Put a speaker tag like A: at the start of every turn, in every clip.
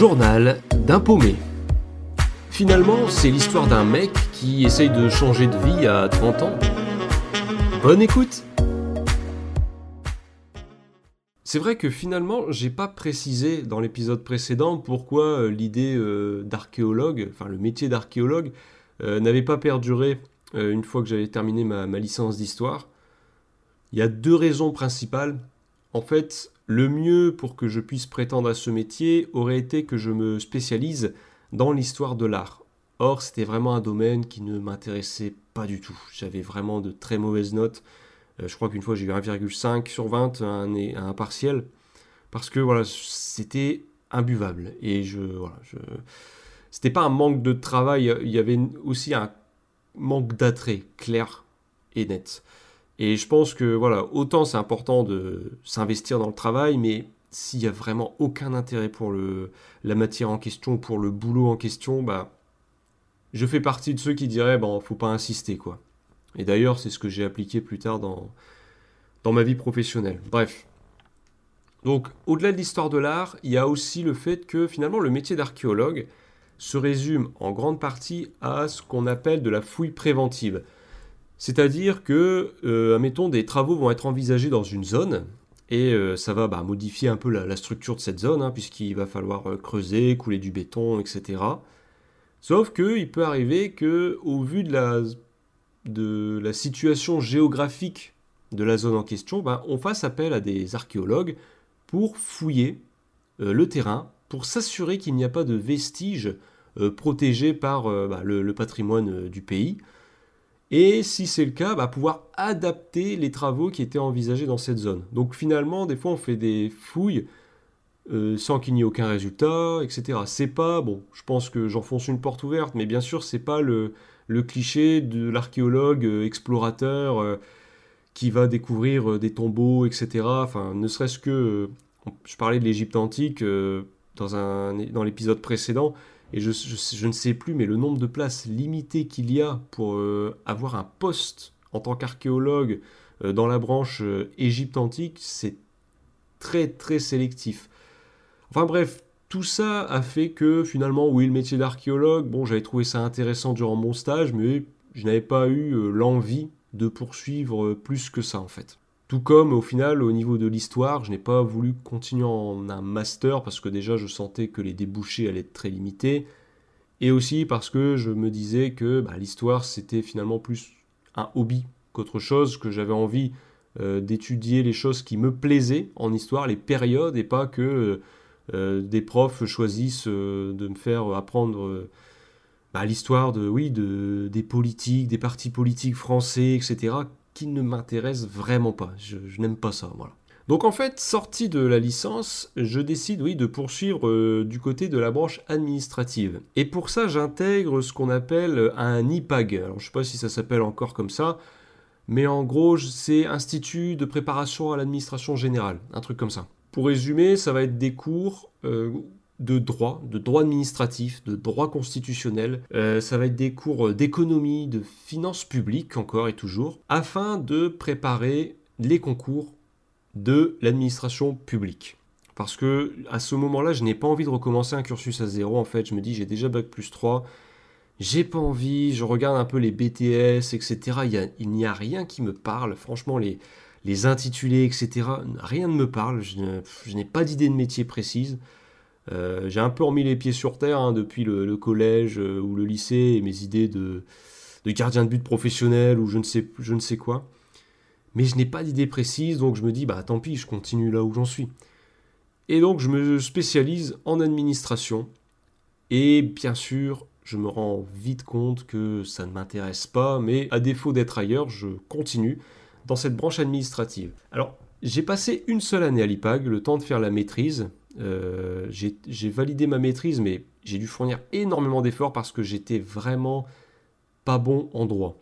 A: journal d'un paumé. Finalement, c'est l'histoire d'un mec qui essaye de changer de vie à 30 ans. Bonne écoute C'est vrai que finalement, j'ai pas précisé dans l'épisode précédent pourquoi euh, l'idée euh, d'archéologue, enfin le métier d'archéologue, euh, n'avait pas perduré une fois que j'avais terminé ma, ma licence d'histoire. Il y a deux raisons principales. En fait, le mieux pour que je puisse prétendre à ce métier aurait été que je me spécialise dans l'histoire de l'art. Or, c'était vraiment un domaine qui ne m'intéressait pas du tout. J'avais vraiment de très mauvaises notes. Euh, je crois qu'une fois j'ai eu 1,5 sur 20 à un, un, partiel. Parce que voilà, c'était imbuvable. Et je. Voilà, je... C'était pas un manque de travail, il y avait aussi un manque d'attrait clair et net. Et je pense que voilà, autant c'est important de s'investir dans le travail, mais s'il y a vraiment aucun intérêt pour la matière en question, pour le boulot en question, bah, je fais partie de ceux qui diraient, bon, faut pas insister, quoi. Et d'ailleurs, c'est ce que j'ai appliqué plus tard dans, dans ma vie professionnelle. Bref. Donc, au-delà de l'histoire de l'art, il y a aussi le fait que finalement, le métier d'archéologue se résume en grande partie à ce qu'on appelle de la fouille préventive. C'est-à-dire que, euh, admettons, des travaux vont être envisagés dans une zone, et euh, ça va bah, modifier un peu la, structure de cette zone, hein, puisqu'il va falloir euh, creuser, couler du béton, etc. Sauf qu'il peut arriver que, au vu de la, situation géographique de la zone en question, bah, on fasse appel à des archéologues pour fouiller le terrain, pour s'assurer qu'il n'y a pas de vestiges protégés par bah, le, patrimoine du pays. Et si c'est le cas, bah, pouvoir adapter les travaux qui étaient envisagés dans cette zone. Donc finalement, des fois, on fait des fouilles euh, sans qu'il n'y ait aucun résultat, etc. C'est pas, bon, je pense que j'enfonce une porte ouverte, mais bien sûr, c'est pas le, cliché de l'archéologue euh, explorateur euh, qui va découvrir des tombeaux, etc. Enfin, ne serait-ce que, je parlais de l'Égypte antique dans l'épisode précédent, et je, ne sais plus, mais le nombre de places limitées qu'il y a pour euh, avoir un poste en tant qu'archéologue euh, dans la branche euh, Égypte antique, c'est très très sélectif. Enfin bref, tout ça a fait que finalement, oui, le métier d'archéologue, bon, j'avais trouvé ça intéressant durant mon stage, mais je n'avais pas eu l'envie de poursuivre plus que ça en fait. Tout comme au final, au niveau de l'histoire, je n'ai pas voulu continuer en un master parce que déjà je sentais que les débouchés allaient être très limités. Et aussi parce que je me disais que bah, l'histoire c'était finalement plus un hobby qu'autre chose, que j'avais envie euh, d'étudier les choses qui me plaisaient en histoire, les périodes, et pas que euh, euh, des profs choisissent de me faire apprendre bah, l'histoire de, oui, de, des politiques, des partis politiques français, etc qui ne m'intéresse vraiment pas. Je, n'aime pas ça, voilà. Donc en fait, sorti de la licence, je décide oui de poursuivre euh, du côté de la branche administrative. Et pour ça, j'intègre ce qu'on appelle un IPAG. Alors je sais pas si ça s'appelle encore comme ça, mais en gros, c'est Institut de préparation à l'administration générale, un truc comme ça. Pour résumer, ça va être des cours euh, de droit, de droit administratif, de droit constitutionnel. Euh, ça va être des cours d'économie, de finances publiques encore et toujours, afin de préparer les concours de l'administration publique. Parce que à ce moment-là, je n'ai pas envie de recommencer un cursus à zéro. En fait, je me dis, j'ai déjà bac plus 3. J'ai pas envie, je regarde un peu les BTS, etc. Il n'y a, rien qui me parle. Franchement, les intitulés, etc. Rien ne me parle. je n'ai pas d'idée de métier précise. Euh, j'ai un peu remis les pieds sur terre hein, depuis le, collège euh, ou le lycée et mes idées de, gardien de but professionnel ou je ne sais, je ne sais quoi. Mais je n'ai pas d'idée précise, donc je me dis, bah tant pis, je continue là où j'en suis. Et donc je me spécialise en administration. Et bien sûr, je me rends vite compte que ça ne m'intéresse pas, mais à défaut d'être ailleurs, je continue dans cette branche administrative. Alors, j'ai passé une seule année à l'IPAG, le temps de faire la maîtrise, euh, j'ai validé ma maîtrise, mais j'ai dû fournir énormément d'efforts parce que j'étais vraiment pas bon en droit.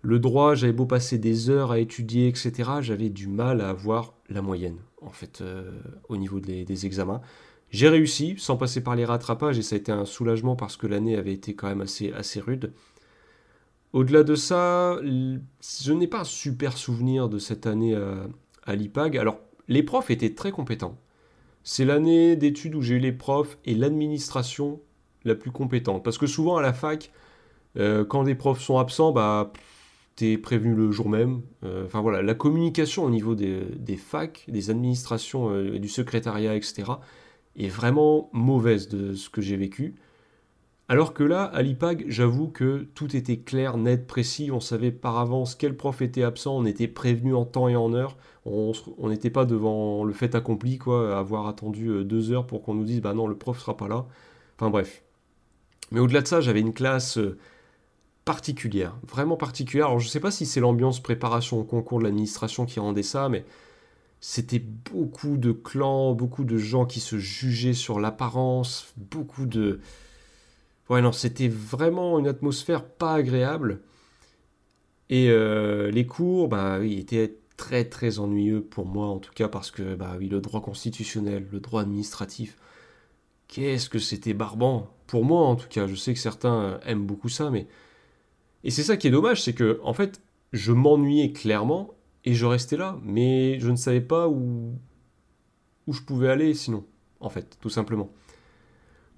A: Le droit, j'avais beau passer des heures à étudier, etc., j'avais du mal à avoir la moyenne, en fait, euh, au niveau des, examens. J'ai réussi, sans passer par les rattrapages, et ça a été un soulagement parce que l'année avait été quand même assez, assez rude. Au-delà de ça, je n'ai pas un super souvenir de cette année à, à l'IPAG. Alors, les profs étaient très compétents. C'est l'année d'études où j'ai eu les profs et l'administration la plus compétente. Parce que souvent à la fac, euh, quand des profs sont absents, bah, t'es prévenu le jour même. Euh, enfin voilà, la communication au niveau des, facs, des administrations, euh, du secrétariat, etc., est vraiment mauvaise de ce que j'ai vécu. Alors que là, à l'IPAG, j'avoue que tout était clair, net, précis. On savait par avance quel prof était absent. On était prévenu en temps et en heure. On n'était pas devant le fait accompli, quoi, avoir attendu euh, deux heures pour qu'on nous dise bah non, le prof sera pas là. Enfin bref. Mais au-delà de ça, j'avais une classe euh, particulière, vraiment particulière. Alors je sais pas si c'est l'ambiance préparation au concours de l'administration qui rendait ça, mais c'était beaucoup de clans, beaucoup de gens qui se jugeaient sur l'apparence, beaucoup de Ouais, non, c'était vraiment une atmosphère pas agréable. Et euh, les cours, bah oui, étaient très très ennuyeux pour moi en tout cas parce que bah oui, le droit constitutionnel, le droit administratif, qu'est-ce que c'était barbant pour moi en tout cas. Je sais que certains aiment beaucoup ça, mais et c'est ça qui est dommage, c'est que en fait, je m'ennuyais clairement et je restais là, mais je ne savais pas où où je pouvais aller sinon, en fait, tout simplement.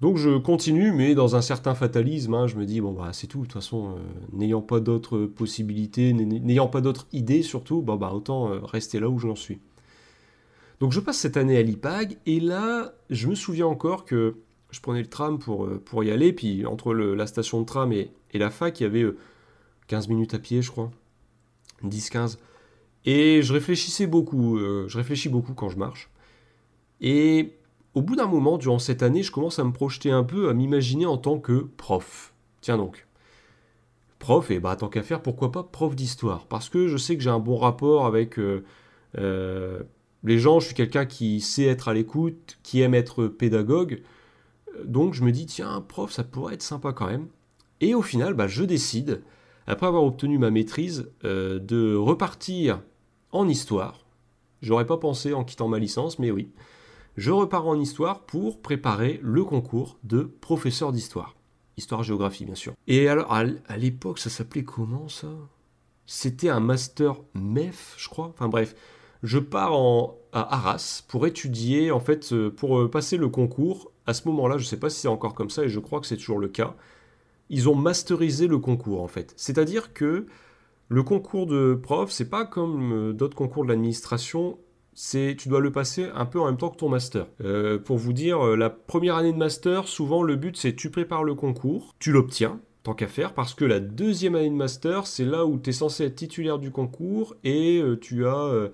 A: Donc je continue, mais dans un certain fatalisme, hein, je me dis, bon bah c'est tout, de toute façon, euh, n'ayant pas d'autres possibilités, n'ayant pas d'autres idées surtout, bah, autant euh, rester là où j'en suis. Donc je passe cette année à l'IPAG, et là, je me souviens encore que je prenais le tram pour, euh, y aller, puis entre la station de tram et, et, la fac, il y avait 15 minutes à pied, je crois, 10-15. Et je réfléchissais beaucoup, je réfléchis beaucoup quand je marche. Et au bout d'un moment, durant cette année, je commence à me projeter un peu, à m'imaginer en tant que prof. Tiens donc. Prof, et bah tant qu'à faire, pourquoi pas prof d'histoire? Parce que je sais que j'ai un bon rapport avec euh, euh, les gens, je suis quelqu'un qui sait être à l'écoute, qui aime être pédagogue. Donc je me dis, tiens, prof, ça pourrait être sympa quand même. Et au final, bah, je décide, après avoir obtenu ma maîtrise, euh, de repartir en histoire. J'aurais pas pensé en quittant ma licence, mais oui je repars en histoire pour préparer le concours de professeur d'histoire. Histoire-géographie, bien sûr. Et alors, à l'époque, ça s'appelait comment ça? C'était un master MEF, je crois? Enfin bref, je pars en, à Arras pour étudier, en fait, euh, pour euh, passer le concours. À ce moment-là, je ne sais pas si c'est encore comme ça, et je crois que c'est toujours le cas. Ils ont masterisé le concours, en fait. C'est-à-dire que le concours de prof, c'est pas comme euh, d'autres concours de l'administration c'est tu dois le passer un peu en même temps que ton master. Euh, pour vous dire, euh, la première année de master, souvent le but c'est tu prépares le concours, tu l'obtiens, tant qu'à faire, parce que la deuxième année de master, c'est là où tu es censé être titulaire du concours et euh, tu as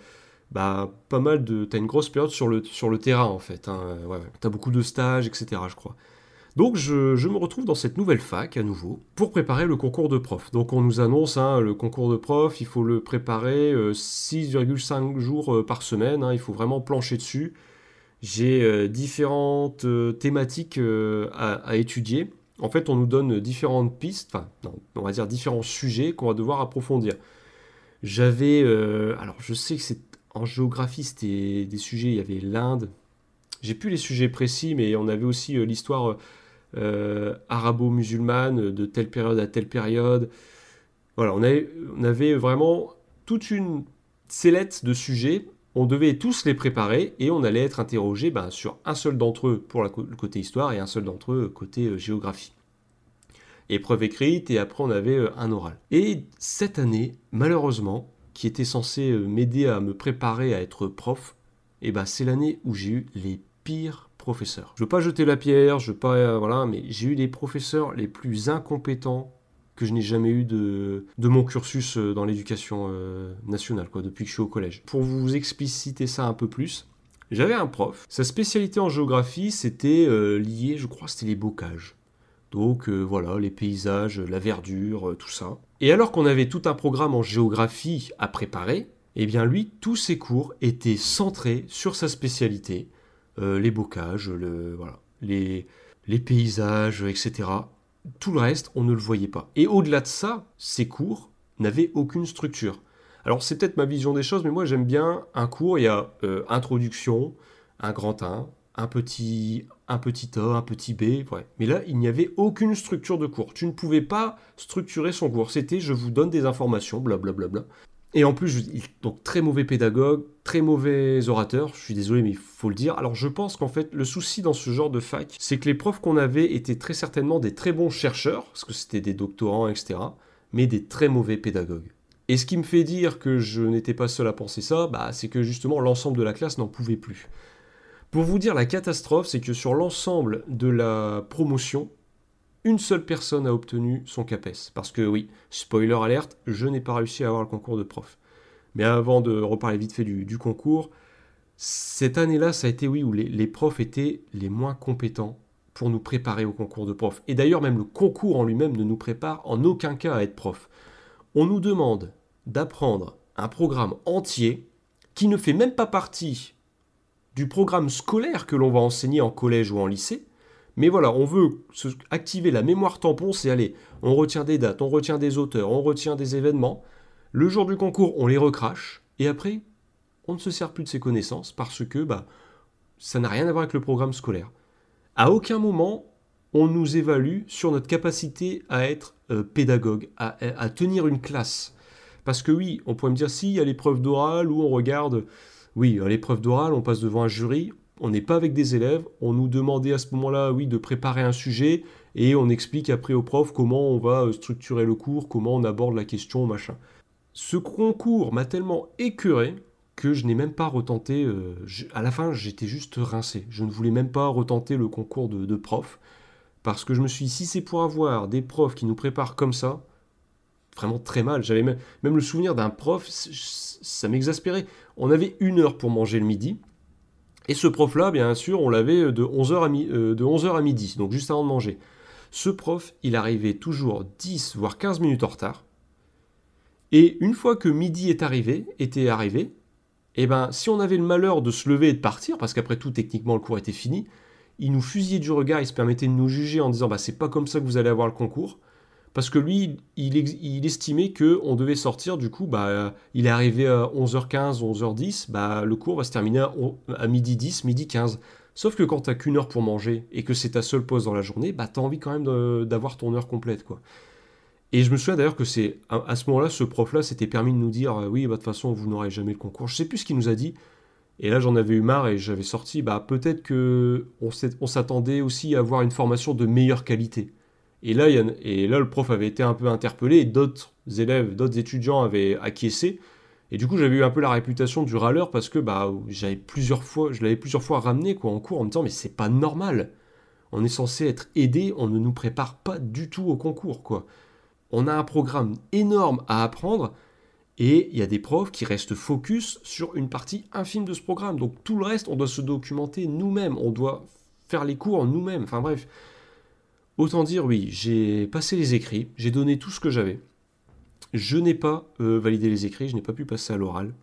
A: bah, pas mal de. Tu une grosse période sur le, sur le terrain en fait. Hein. Tu as beaucoup de stages, etc. Je crois. Donc je, me retrouve dans cette nouvelle fac à nouveau pour préparer le concours de prof. Donc on nous annonce hein, le concours de prof, il faut le préparer 6,5 euh, jours euh, par semaine, hein, il faut vraiment plancher dessus. J'ai euh, différentes thématiques à, étudier. En fait, on nous donne différentes pistes, enfin, on va dire différents sujets qu'on va devoir approfondir. J'avais, alors je sais que c'est en géographie, c'était des sujets, il y avait l'Inde. J'ai plus les sujets précis, mais on avait aussi l'histoire arabo-musulmane de telle période à telle période. Voilà, on avait, on avait vraiment toute une sellette de sujets. On devait tous les préparer et on allait être interrogé ben, sur un seul d'entre eux pour le côté histoire et un seul d'entre eux côté euh, géographie. Épreuve écrite et après on avait euh, un oral. Et cette année, malheureusement, qui était censée m'aider à me préparer à être prof, et eh ben, c'est l'année où j'ai eu les pires professeurs. Je veux pas jeter la pierre, je veux pas euh, voilà, mais j'ai eu les professeurs les plus incompétents que je n'ai jamais eu de, de mon cursus euh, dans l'éducation euh, nationale, quoi, depuis que je suis au collège. Pour vous expliciter ça un peu plus, j'avais un prof. Sa spécialité en géographie, c'était lié, je crois, c'était les bocages. Donc voilà, les paysages, la verdure, tout ça. Et alors qu'on avait tout un programme en géographie à préparer, eh bien lui, tous ses cours étaient centrés sur sa spécialité, les bocages, les, paysages, etc. Tout le reste, on ne le voyait pas. Et au-delà de ça, ces cours n'avaient aucune structure. Alors c'est peut-être ma vision des choses, mais moi j'aime bien un cours, il y a euh, introduction, un grand 1, un petit, un petit A, un petit B. Mais là, il n'y avait aucune structure de cours. Tu ne pouvais pas structurer son cours. C'était je vous donne des informations, blablabla. Et en plus, donc très mauvais pédagogue, très mauvais orateur, je suis désolé mais il faut le dire. Alors je pense qu'en fait le souci dans ce genre de fac, c'est que les profs qu'on avait étaient très certainement des très bons chercheurs, parce que c'était des doctorants, etc., mais des très mauvais pédagogues. Et ce qui me fait dire que je n'étais pas seul à penser ça, bah, c'est que justement l'ensemble de la classe n'en pouvait plus. Pour vous dire la catastrophe, c'est que sur l'ensemble de la promotion, une seule personne a obtenu son CAPES. Parce que oui, spoiler alerte, je n'ai pas réussi à avoir le concours de prof. Mais avant de reparler vite fait du, concours, cette année-là, ça a été oui, où les, les, profs étaient les moins compétents pour nous préparer au concours de prof. Et d'ailleurs, même le concours en lui-même ne nous prépare en aucun cas à être prof. On nous demande d'apprendre un programme entier qui ne fait même pas partie du programme scolaire que l'on va enseigner en collège ou en lycée, mais voilà, on veut activer la mémoire tampon, c'est aller, on retient des dates, on retient des auteurs, on retient des événements. Le jour du concours, on les recrache, et après, on ne se sert plus de ces connaissances parce que bah, ça n'a rien à voir avec le programme scolaire. À aucun moment, on nous évalue sur notre capacité à être euh, pédagogue, à, tenir une classe. Parce que oui, on pourrait me dire si, il y a l'épreuve d'oral où on regarde, oui, à l'épreuve d'oral, on passe devant un jury, on n'est pas avec des élèves, on nous demandait à ce moment-là, oui, de préparer un sujet, et on explique après au prof comment on va euh, structurer le cours, comment on aborde la question, machin. Ce concours m'a tellement écœuré que je n'ai même pas retenté, euh, à la fin j'étais juste rincé, je ne voulais même pas retenter le concours de, prof, parce que je me suis dit, si c'est pour avoir des profs qui nous préparent comme ça, vraiment très mal, j'avais même, même le souvenir d'un prof, ça m'exaspérait. On avait une heure pour manger le midi, et ce prof-là, bien sûr, on l'avait de 11h à, euh, de 11h à midi, donc juste avant de manger. Ce prof, il arrivait toujours 10 voire 15 minutes en retard. Et une fois que midi est arrivé, était arrivé, eh ben, si on avait le malheur de se lever et de partir, parce qu'après tout, techniquement, le cours était fini, il nous fusillait du regard, il se permettait de nous juger en disant bah, c'est pas comme ça que vous allez avoir le concours parce que lui, il, estimait qu'on devait sortir, du coup, bah, il est arrivé à 11h15, 11h10, bah, le cours va se terminer à, midi 10, midi 15. Sauf que quand t'as qu'une heure pour manger et que c'est ta seule pause dans la journée, bah, t'as envie quand même d'avoir ton heure complète, quoi. Et je me souviens d'ailleurs que c'est à, ce moment-là, ce prof-là s'était permis de nous dire euh, oui, bah, de toute façon, vous n'aurez jamais le concours. Je sais plus ce qu'il nous a dit. Et là, j'en avais eu marre et j'avais sorti. Bah, peut-être que on s'attendait aussi à avoir une formation de meilleure qualité. Et là, et là, le prof avait été un peu interpellé et d'autres élèves, d'autres étudiants avaient acquiescé. Et du coup, j'avais eu un peu la réputation du râleur parce que bah, j'avais plusieurs fois, je l'avais plusieurs fois ramené quoi, en cours en me disant mais c'est pas normal. On est censé être aidé, on ne nous prépare pas du tout au concours quoi. On a un programme énorme à apprendre et il y a des profs qui restent focus sur une partie infime de ce programme. Donc tout le reste, on doit se documenter nous-mêmes, on doit faire les cours nous-mêmes. Enfin bref, Autant dire, oui, j'ai passé les écrits, j'ai donné tout ce que j'avais. Je n'ai pas euh, validé les écrits, je n'ai pas pu passer à l'oral.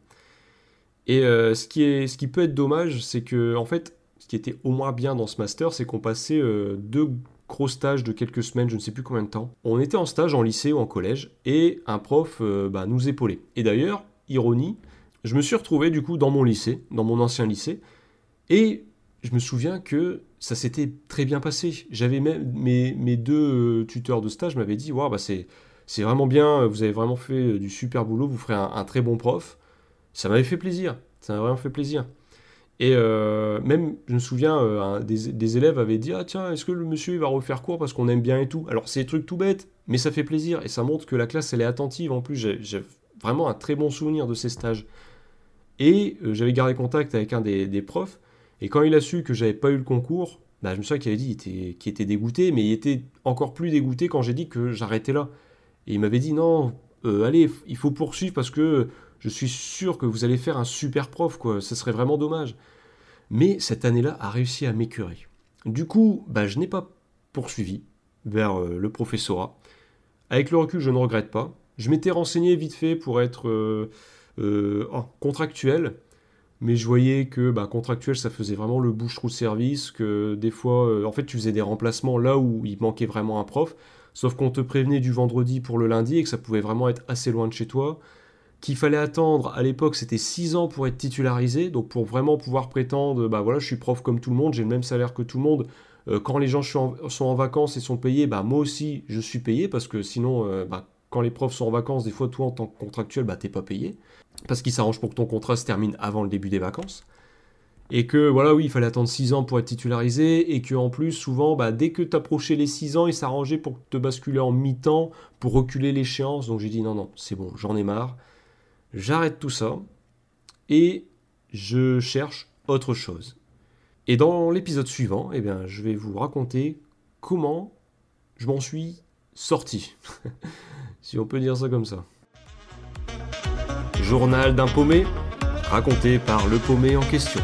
A: Et euh, ce, qui est, peut être dommage, c'est que, en fait, ce qui était au moins bien dans ce master, c'est qu'on passait euh, deux gros stages de quelques semaines, je ne sais plus combien de temps. On était en stage en lycée ou en collège, et un prof bah, nous épaulait. Et d'ailleurs, ironie, je me suis retrouvé du coup dans mon lycée, dans mon ancien lycée, et je me souviens que ça s'était très bien passé. J'avais même mes, deux euh, tuteurs de stage m'avaient dit bah c'est c'est vraiment bien, vous avez vraiment fait euh, du super boulot, vous ferez un, très bon prof. Ça m'avait fait plaisir, ça m'a vraiment fait plaisir. Et euh, même, je me souviens, des, élèves avaient dit Ah, tiens, est-ce que le monsieur va refaire cours parce qu'on aime bien et tout? Alors, c'est des trucs tout bêtes, mais ça fait plaisir et ça montre que la classe elle est attentive. En plus, j'ai vraiment un très bon souvenir de ces stages. Et j'avais gardé contact avec un des profs et quand il a su que j'avais pas eu le concours, bah, je me souviens qu'il avait dit qu'il était, dégoûté, mais il était encore plus dégoûté quand j'ai dit que j'arrêtais là. Et il m'avait dit non, euh, allez, il faut poursuivre parce que je suis sûr que vous allez faire un super prof, quoi. Ce serait vraiment dommage. Mais cette année-là a réussi à m'écœurer. Du coup, bah, je n'ai pas poursuivi vers euh, le professorat. Avec le recul, je ne regrette pas. Je m'étais renseigné vite fait pour être euh, contractuel mais je voyais que bah, contractuel, ça faisait vraiment le bouche-trou service, que des fois, euh, en fait, tu faisais des remplacements là où il manquait vraiment un prof, sauf qu'on te prévenait du vendredi pour le lundi et que ça pouvait vraiment être assez loin de chez toi, qu'il fallait attendre, à l'époque, c'était 6 ans pour être titularisé, donc pour vraiment pouvoir prétendre, bah voilà, je suis prof comme tout le monde, j'ai le même salaire que tout le monde, euh, quand les gens sont en, vacances et sont payés, bah moi aussi, je suis payé, parce que sinon, euh, bah, quand les profs sont en vacances, des fois, toi, en tant que contractuel, bah, t'es pas payé. Parce qu'ils s'arrangent pour que ton contrat se termine avant le début des vacances. Et que, voilà, oui, il fallait attendre 6 ans pour être titularisé. Et que, en plus, souvent, bah, dès que t'approchais les 6 ans, ils s'arrangeaient pour te basculer en mi-temps, pour reculer l'échéance. Donc j'ai dit, non, non, c'est bon, j'en ai marre. J'arrête tout ça. Et je cherche autre chose. Et dans l'épisode suivant, eh bien, je vais vous raconter comment je m'en suis sorti. si on peut dire ça comme ça. Journal d'un paumé, raconté par le paumé en question.